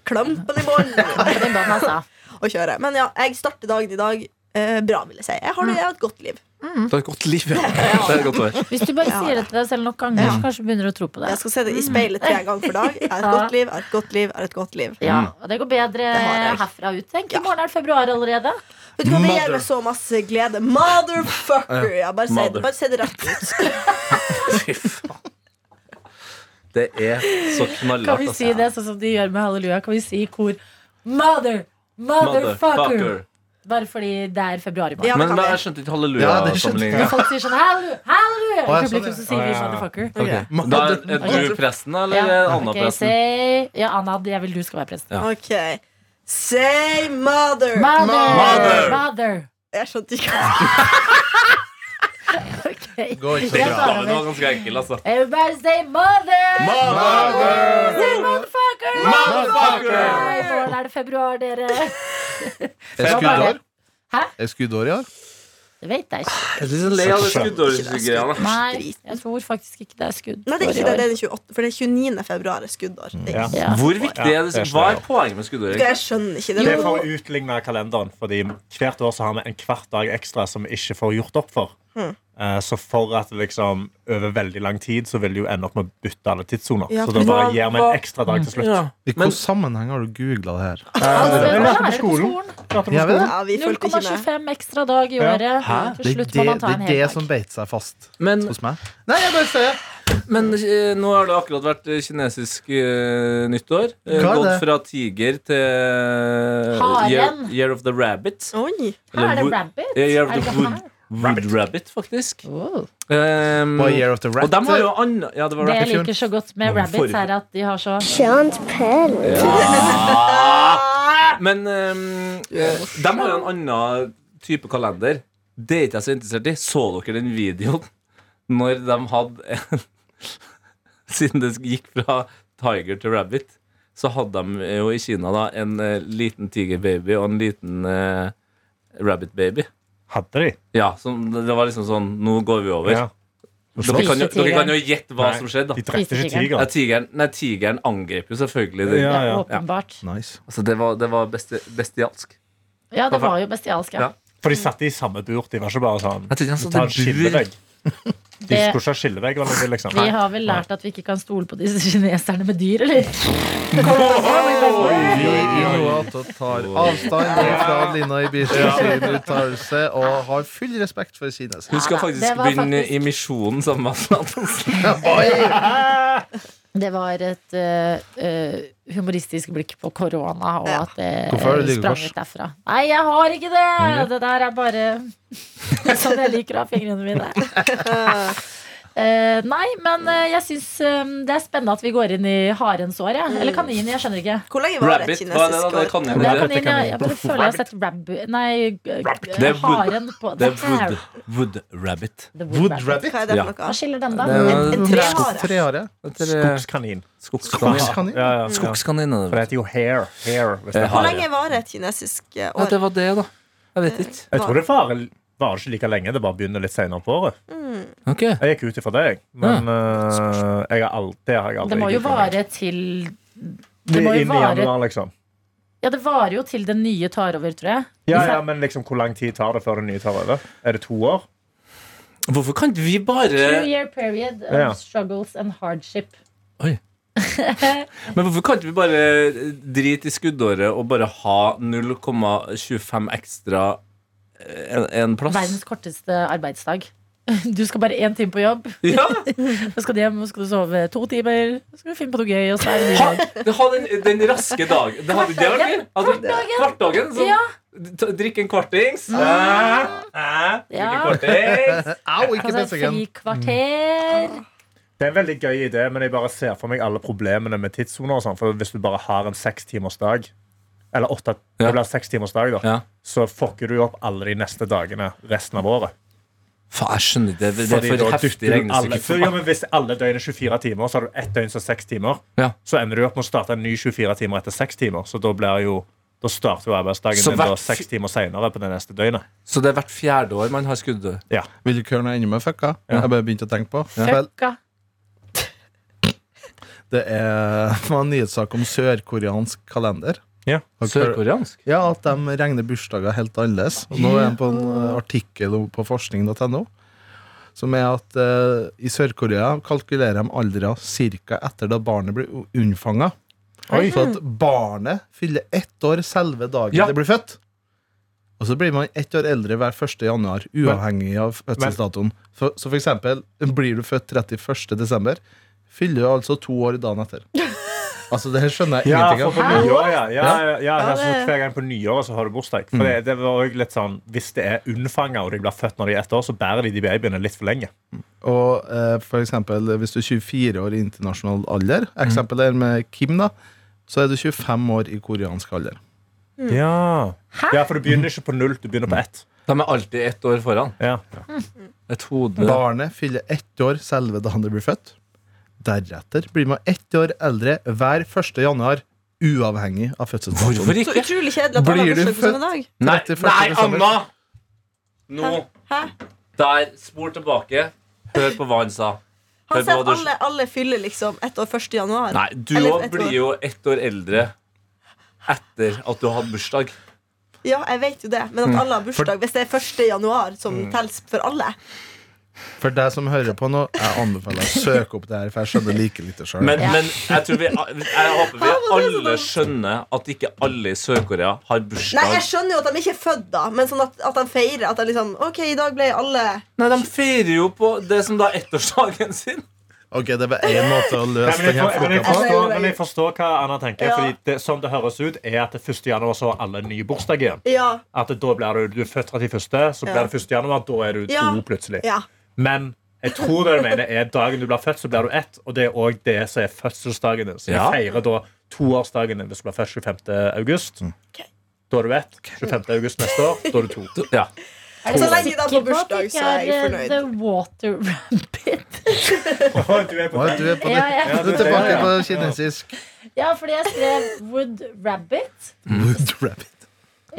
klampe den i banen, altså. og kjøre. Men ja, jeg starter dagen i dag eh, bra, vil jeg si. Jeg har, jeg har et godt liv. Det er et godt liv, ja. Det er godt å. Hvis du bare sier det til deg selv nok ganger, så kanskje du begynner å tro på det. Jeg skal se det i speilet tre ganger for dag. Er et Ja. godt liv, er et godt liv, er et godt liv. Ja, og det går bedre det herfra ut. Tenk, Ja. I morgen er det februar allerede. Vet du hva, Det Mother. gir meg så masse glede. Motherfucker! Ja, bare, Mother. det- bare se det rett ut. Fy faen. Det er så knallhardt. Kan vi altså. si det sånn som de gjør med halleluja? Kan vi si i kor Mother! Motherfucker! Bare fordi det er februar i morgen. Ja, Men da, jeg skjønte ikke Ja, skjønte halleluja-sammenligninga. Når folk sier sånn halleluja, halleluja! Ja, sånn, publikum så sier vi ja. Okay. Okay. Da er, er du presten, eller Ja, er Anna ok, presten? say- ja, Anna, jeg vil du skal være prest. Ja. Ok. Say mother. Mother! Mother! Mother. Jeg skjønte ikke hva Ok. Går ikke så bra. tar Ja, men det var ganske enkel, altså. Everybody say mother! Say motherfucker! Motherfucker! Morgen er det februar, dere. Er skuddår? Hæ? Er skuddår i år? Det vet jeg ikke. Jeg er litt sånn lei av det skuddårsgreiene. Nei, jeg tror faktisk ikke det er skudd. Nei, det er ikke det. Det er den 28, for det er 29. februar er skuddår. Det er Ja. ikke- Ja. Hvor viktig er det? Hva er poenget med skuddår? Jeg skjønner ikke det. Det er for å utligne kalenderen, fordi hvert år så har vi en kvart dag ekstra som vi ikke får gjort opp for. Hmm. Eh, Så for at liksom over veldig lang tid så vil de jo ende opp med å bytte alle tidssoner. Ja, så da bare gir vi en ekstra dag til slutt. Ja. I hvilken sammenheng har du googla det her? Altså, vi lærte på skolen. Ja, vel? skolen. Ja, vi fulgte ikke med. 0,25 ekstra dag i året. Hæ? Til Det, slutt det, må man ta det en er dag. det dag. som beit seg fast Men, hos meg. Nei, jeg bare ser. men eh, nå har det akkurat vært kinesisk uh, nyttår. Hva er Gått det? fra tiger til eh, year, year of the rabbit. Oi. Her er det rabbit. year of Er the wood, wood rabbit, faktisk. Oh. Um, På Year of the Rat. og de har jo an... Ja, det var Det jeg liker så godt med rabbits, er at de har så Men um, eh, de har jo en annen type kalender. Det er ikke jeg så interessert i. Så dere den videoen når de hadde en Siden det gikk fra tiger til rabbit, så hadde de jo i Kina da en eh, liten tigerbaby og en liten uh, rabbit-baby. Hadde de? Ja, så det var liksom sånn Nå går vi over. Ja. Dere, kan jo, dere kan jo gjette hva Nei, som skjedde. De drepte ikke tigeren. Ja, tigeren. nei, tigeren angrep jo selvfølgelig den. Ja, ja. åpenbart. Nice. Altså, det var, det var besti bestialsk. Ja, det var jo bestialsk, ja. Ja. For de satt i samme bur. De var ikke bare sånn Jeg tar ikke han en skillevegg. De Det- skulle ikke eller noe, Liksom. Vi har vel lært at vi ikke kan stole på disse kineserne med dyr, eller? Noato tar avstand fra Lina Ibishi sin uttalelse og har full respekt for Kines. Hun skal faktisk begynne faktisk- i Misjonen sammen med Atle Antonsen. Det var et eh, eh, humoristisk blikk på korona, og Ja. at det Hvorfor du sprang ut derfra. Nei, jeg har ikke det! Det der er bare sånn jeg liker å ha fingrene mine. Eh, nei, men uh, jeg syns um, det er spennende at vi går inn i harens år. Ja. Eller kanin, jeg skjønner ikke. Hvor lenge var Rabbit, det da? kinesisk år? Kanin, Det er kanin, jeg, jeg bare føler jeg har sett rabbi, Nei, rabbit. Det er haren på Det er wood, wood rabbit. Wood rabbit. rabbit? Hva er det Ja. Hva skiller den, da? En en trehare. Trehare. Skogskanin. Skogskanin. Skogskanin? Ja, ja, ja. Skogskanin For det heter jo Eh, er Hvor lenge var det et kinesisk år? Ja, det var det, da. Jeg vet ikke. Jeg tror det varer var ikke like lenge. Det bare begynner litt senere på året. Ok Jeg gikk ut ifra det, jeg. Men uh, jeg har alltid, det har aldri Det må jo vare til Det må jo Inn i vare januar, liksom. Ja, det varer jo til den nye tar over, tror jeg. Ja, ja, men liksom, hvor lang tid tar det før det nye tar over? Er det to år? Hvorfor kan ikke vi bare Two year period of Ja. struggles and hardship. Oi. Men hvorfor kan ikke vi bare drite i skuddåret og bare ha 0,25 ekstra eh, en, en plass? Verdens korteste arbeidsdag. Du skal bare én time på jobb. Ja! Så skal du hjem og skal du sove to timer. Så skal du finne på noe gøy. Og så er det ny Ha, dag. det, ha den, den raske dagen. Det hadde det vært gøy. Altså, Kvartdagen. Sånn, Ja. Drikk en kvartings. Æ, æ, drikke en Ja. kvartings. Au, ikke Altså, bensingen. frikvarter. Det er en veldig gøy idé, men jeg bare ser for meg alle problemene med tidssoner. og sånn, For hvis du bare har en sekstimersdag, eller åtte, Ja. det blir sekstimersdag, da, Ja. så fucker du opp alle de neste dagene resten av året. Faen, jeg skjønner. Det, det er for heftig regnestykke. ja, men Hvis alle døgn er 24 timer, så har du ett døgn som er 6 timer. Ja. Så ender du opp med å starte en ny 24 timer etter 6 timer. Så da blir jo da starter jo arbeidsdagen din hvert- seks timer senere på det neste døgnet. Så det er hvert fjerde år man har skudd Ja. Vil du ikke høre noe enda mer fucka? Ja. Jeg bare begynte å tenke på. Fucka. det er en nyhetssak om sørkoreansk kalender. Ja. Sørkoreansk? Ja, at de regner bursdager helt annerledes. Nå er jeg på en eh, artikkel på forskning.no som er at eh, i Sør-Korea kalkulerer de aldra ca. etter da barnet blir unnfanga. Så at barnet fyller ett år selve dagen Ja. det blir født. Og så blir man ett år eldre hver 1. januar, uavhengig av fødselsdatoen. Så, så for eksempel, blir du født 31. desember, fyller du altså to år dagen etter. Altså, det skjønner jeg ingenting av. Ja, ja. ja, ja, ja, Ja, altså, det- Hver gang på nyåret så har du bursdag. For det, det var også litt sånn Hvis det er unnfanga og de blir født når de er ett år, så bærer de de babyene litt for lenge. Og eh, for eksempel, hvis du er 24 år i internasjonal alder, eksempel der med Kim, da, så er du 25 år i koreansk alder. Ja. ja, for du begynner ikke på null, du begynner på ett. De er alltid ett år foran. Ja. Et hode. Barnet fyller ett år selve da han blir født. Deretter blir man ett år eldre hver 1. januar, uavhengig av Hvorfor fødselsdatoen. Så ikke? utrolig kjedelig at Blir har du samme født? dag. Nei, 31. nei. Anna! Nå. Hæ? Der. Spol tilbake. Hør på hva han sa. Han sier at du- alle, alle fyller liksom ett år 1. januar. Nei, du òg blir jo ett år eldre etter at du har hatt bursdag. Ja, jeg vet jo det, men Mm. at alle har bursdag hvis det er 1. januar som telles for alle. For deg som hører på nå, jeg anbefaler å søke opp det her, for jeg skjønner like lite sjøl. Men, men jeg, tror vi, jeg håper vi alle skjønner at ikke alle i Sør-Korea har bursdag. Nei, jeg skjønner jo at de ikke er født, da, men sånn at, at de feirer. At de liksom Ok, i dag ble alle Nei, De feirer jo på det som da er ettårsdagen sin. Ok, det var én måte å Nei, løse men, jeg, for, men, jeg floka på. forstår, men jeg forstår hva Anna tenker. Ja. Fordi det, Som det høres ut, er at det 1. januar så har alle ny bursdag igjen. Ja. At da blir du, du er født 31., så blir det 1. januar. Da er du to plutselig. ja. Men jeg tror det du mener er dagen du blir født, så blir du ett. Og det er òg det som er fødselsdagen din. Så vi Ja. feirer da toårsdagen din hvis du blir født 25. august. Okay. Da er du ett. 25. august neste år. Da er du to. Ja. Er Så lenge de har sikker på bursdag, det så er jeg er, eh, fornøyd. The Water Rabbit? oh, er du er på det. ja. Ja, Du er tilbake på kinesisk. ja, fordi jeg skrev Wood Rabbit. Wood rabbit.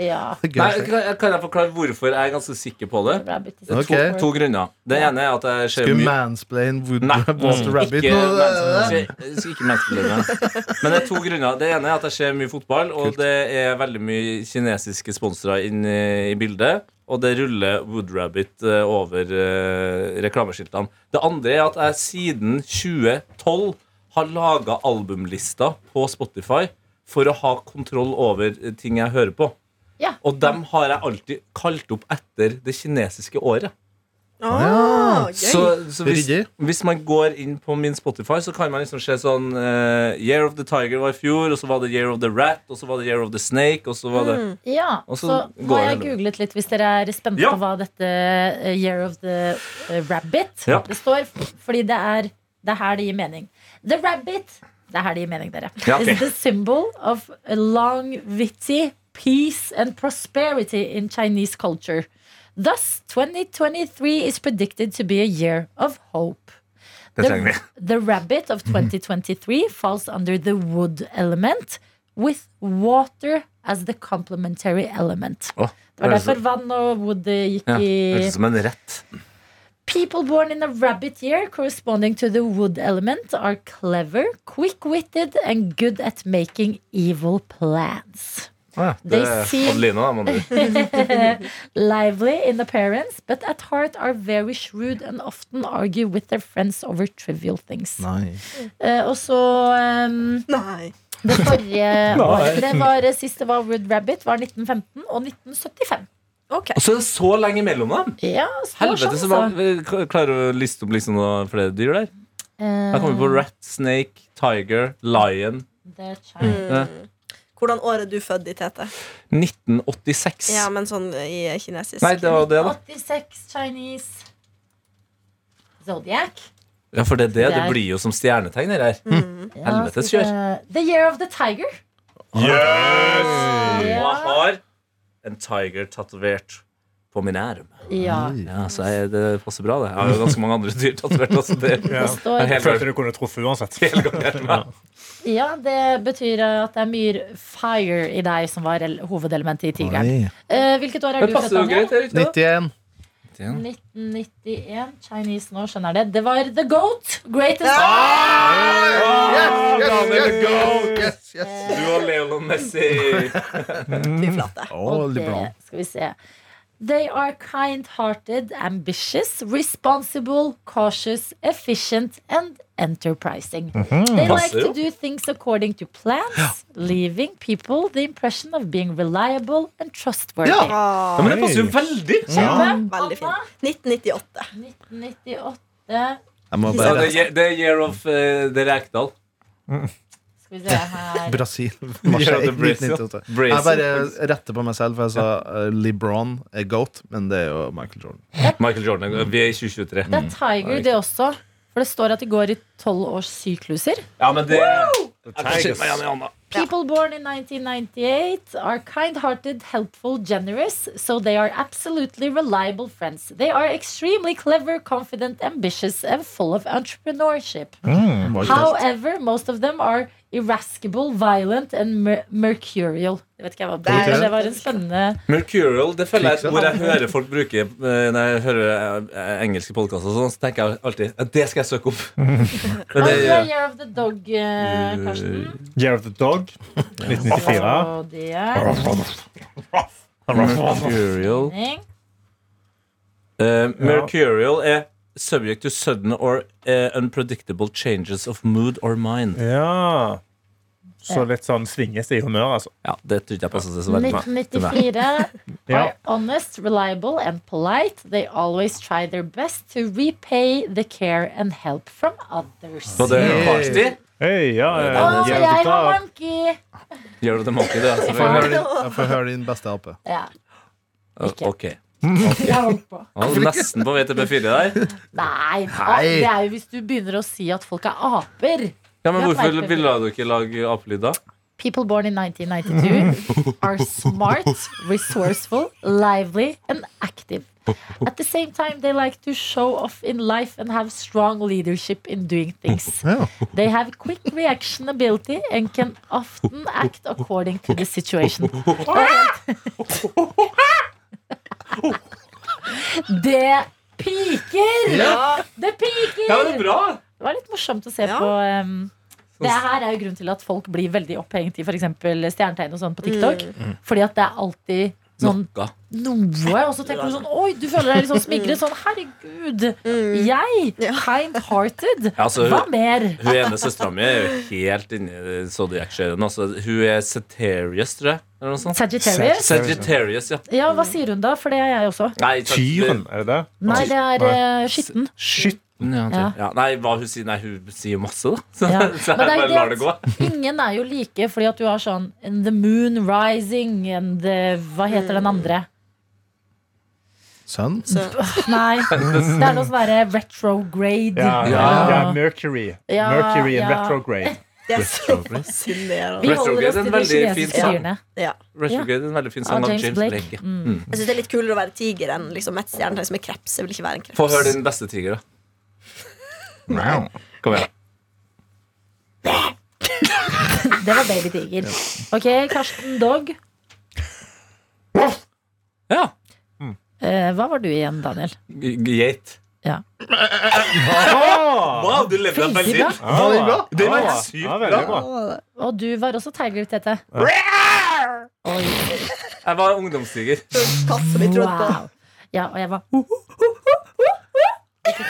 Ja. Nei, kan, kan, kan jeg forklare hvorfor jeg er ganske sikker på det? Rabbit is Det er Ok. to, to grunner. Det ene er at jeg ser Skal vi mye mansplain wood Nei, water rabbit ikke, nå? ikke, ikke menneskelige. Men det er to grunner. Det ene er at jeg ser mye fotball, og det er veldig mye kinesiske sponsorer inn i, i bildet. Og det ruller Woodrabbit eh, over eh, reklameskiltene. Det andre er at jeg siden 2012 har laga albumlister på Spotify for å ha kontroll over eh, ting jeg hører på. Ja. Og dem har jeg alltid kalt opp etter det kinesiske året. Ah, gøy. Så, så hvis, hvis man går inn på min Spotify, så kan man liksom se sånn uh, Year of the Tiger var i fjor, og så var det Year of the Rat, og så var det Year of the Snake, og så var det Ja, Og så så går har jeg googlet litt hvis dere er spente Ja. på hva dette uh, Year of the uh, Rabbit Ja. Det står fordi det er Det er her det gir mening. The rabbit Det er her det gir mening, dere. Ja, okay. Is the symbol of a longevity, peace and prosperity in Chinese culture. Thus, 2023 is predicted to be a year of hope. Vi. The rabbit of mm-hmm. 2023 falls under the wood element with water as the complementary element. Å, Det var er derfor vann og wood gikk ja, i Høres ut som en rett. People born in a rabbit year corresponding to the wood element are clever, quick-witted and good at making evil plans. Det They er Adelina, da. Lively in appearance, but at heart are very shrewd and often argue with their friends over trivial things. Nei. Eh, og så um, Nei. Det forrige året det var, eh, Siste var Wood Rabbit, var 1915 og 1975. Okay. Og så er det så lenge mellom dem! Ja, Helvete, sjanse. så var, vi klarer å liste opp liksom noen flere dyr der. Uh, Her kommer vi på rat, snake, tiger, lion. The China. Hvordan år er du født i, Tete? 1986. Ja, men sånn i kinesisk. Nei, det var det, da. 86 Chinese Zodiac. Ja, for det er det. Det blir jo som stjernetegner her. Ja, Helvetes kjør. The Year of the Tiger. Yes Hva jeg har en tiger tatovert på min arm. Ja. Ja, så jeg, det passer bra, det. Jeg har jo ganske mange andre dyr tatovert. Altså det Det er Følte du kunne truffet uansett. Ja, det betyr at det er mye fire i deg som var hovedelementet i tigeren. Eh, hvilket år er Det du født, Anja? Daniel? det er riktig. da. 91. 1991. Chinese nå, skjønner det. Det var The Goat. Greatest Yes, yes, yes, Goat. yes, yes. Du og Leolon Messi. Fy flate. Og det skal vi se. They are kind-hearted, ambitious, responsible, cautious, efficient and enterprising. They like to do things according to plans, leaving people the impression of being reliable and trustworthy. Ja. Ja, men det passer jo veldig. Ja. veldig fint. 1998. 1998. Jeg må Ja, bare det, er, det er Year of uh, The Rekdal. Skal vi se her. Brasil. Marsha, Ja, det er 1998. Brazil. Jeg bare retter på meg selv, for jeg sa uh, LeBron er goat, men det er jo Michael Jordan. Michael Jordan. Vi er i 2023. Det er Tiger, det også. For det står at de går i tolv års sykluser. Ja, men det. People born in 1998 are kind-hearted, helpful, generous, so they are absolutely reliable friends. They are extremely clever, confident, ambitious, and full of entrepreneurship. However, most of them are irascible, violent and mer mercurial. Jeg vet ikke hva det er, det var en spennende Mercurial det føler jeg hvor jeg hører folk bruke eh, Når jeg hører eh, engelske podkaster, sånn, så tenker jeg alltid at det skal jeg søke opp. Men det, ja. er Year of the Dog, eh, Karsten. Year of the Dog. 1994. Og det er Mercurial eh, Mercurial er subject to sudden or uh, unpredictable changes of mood or mind. Ja. Så litt sånn svinges i humør, altså. Ja, Det trodde jeg passer seg så veldig bra. 1994 Ja. are honest, reliable and polite. They always try their best to repay the care and help from others. Så det Party? Hei, ja, Å, ja, så jeg har monkey! Gjør du det monkey, du? Jeg får høre din, beste ape. Ja, ikke. Ok. jeg holdt på. Nesten på vei til B4 der. Nei, Nei. det er jo hvis du begynner å si at folk er aper. Ja, men Hvorfor ville du ikke lage apelyd, da? People born in 1992 are smart, resourceful, lively, and active. At the same time, they like to show off in life and have strong leadership in doing things. They have quick reaction ability and can often act according to the situation. Det piker! Ja. Det piker! Ja, det er bra! Det var litt morsomt å se Ja. på. Um, det her er jo grunnen til at folk blir veldig opphengt i f.eks. stjernetegn og sånn på TikTok. Fordi at det er alltid sånn Noe. noe, og så tenker du sånn Oi, du føler deg litt sånn smigret. Sånn, herregud. Jeg, kind-hearted. Ja, altså, Hva mer? hun ene søstera mi er jo helt inni Zodiac-serien. Altså, hun er Sagittarius, tror jeg. Sagittarius? Sagittarius, ja. Ja, hva sier hun da? For det er jeg også. Nei, Tyren, er det det? Nei, det er uh, skitten. Shit. Ja, Ja. ja. Nei, hva hun sier Nei, hun sier masse, da. Så, Ja. så jeg bare lar det gå. ingen er jo like, fordi at du har sånn The Moon Rising and the, Hva heter den andre? Sønn? Nei, det er noe sånn derre retrograde. Ja, Ja. ja. Mercury. Ja, Mercury and ja. retrograde. det er så fascinerende. Retrograde er en veldig fin sang. Ja. Retrograde er en veldig fin Av sang av James Blake. Mm. Mm. Jeg synes det er litt kulere å være tiger enn liksom et stjernetegn som er kreps. Jeg vil ikke være en kreps. Få høre din beste tiger, da. Kom igjen. Det var babytiger. Ok, Karsten Dog. Ja. Eh, hva var du igjen, Daniel? Geit. Ja. Wow, du levde deg veldig Veldig bra. Det var Ja, sykt bra. Og du var også Tiger, Tete. Oi, Jeg var ungdomstiger. Wow. Ja, og jeg var Ikke.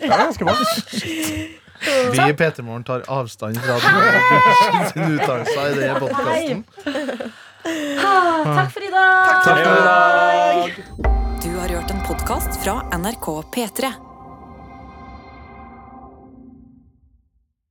Det er ganske bra. Vi i P3 Morgen tar avstand fra den- sin uttalelse i denne podkasten. Ah, takk for i dag. Takk for i dag. Du har hørt en podkast fra NRK P3.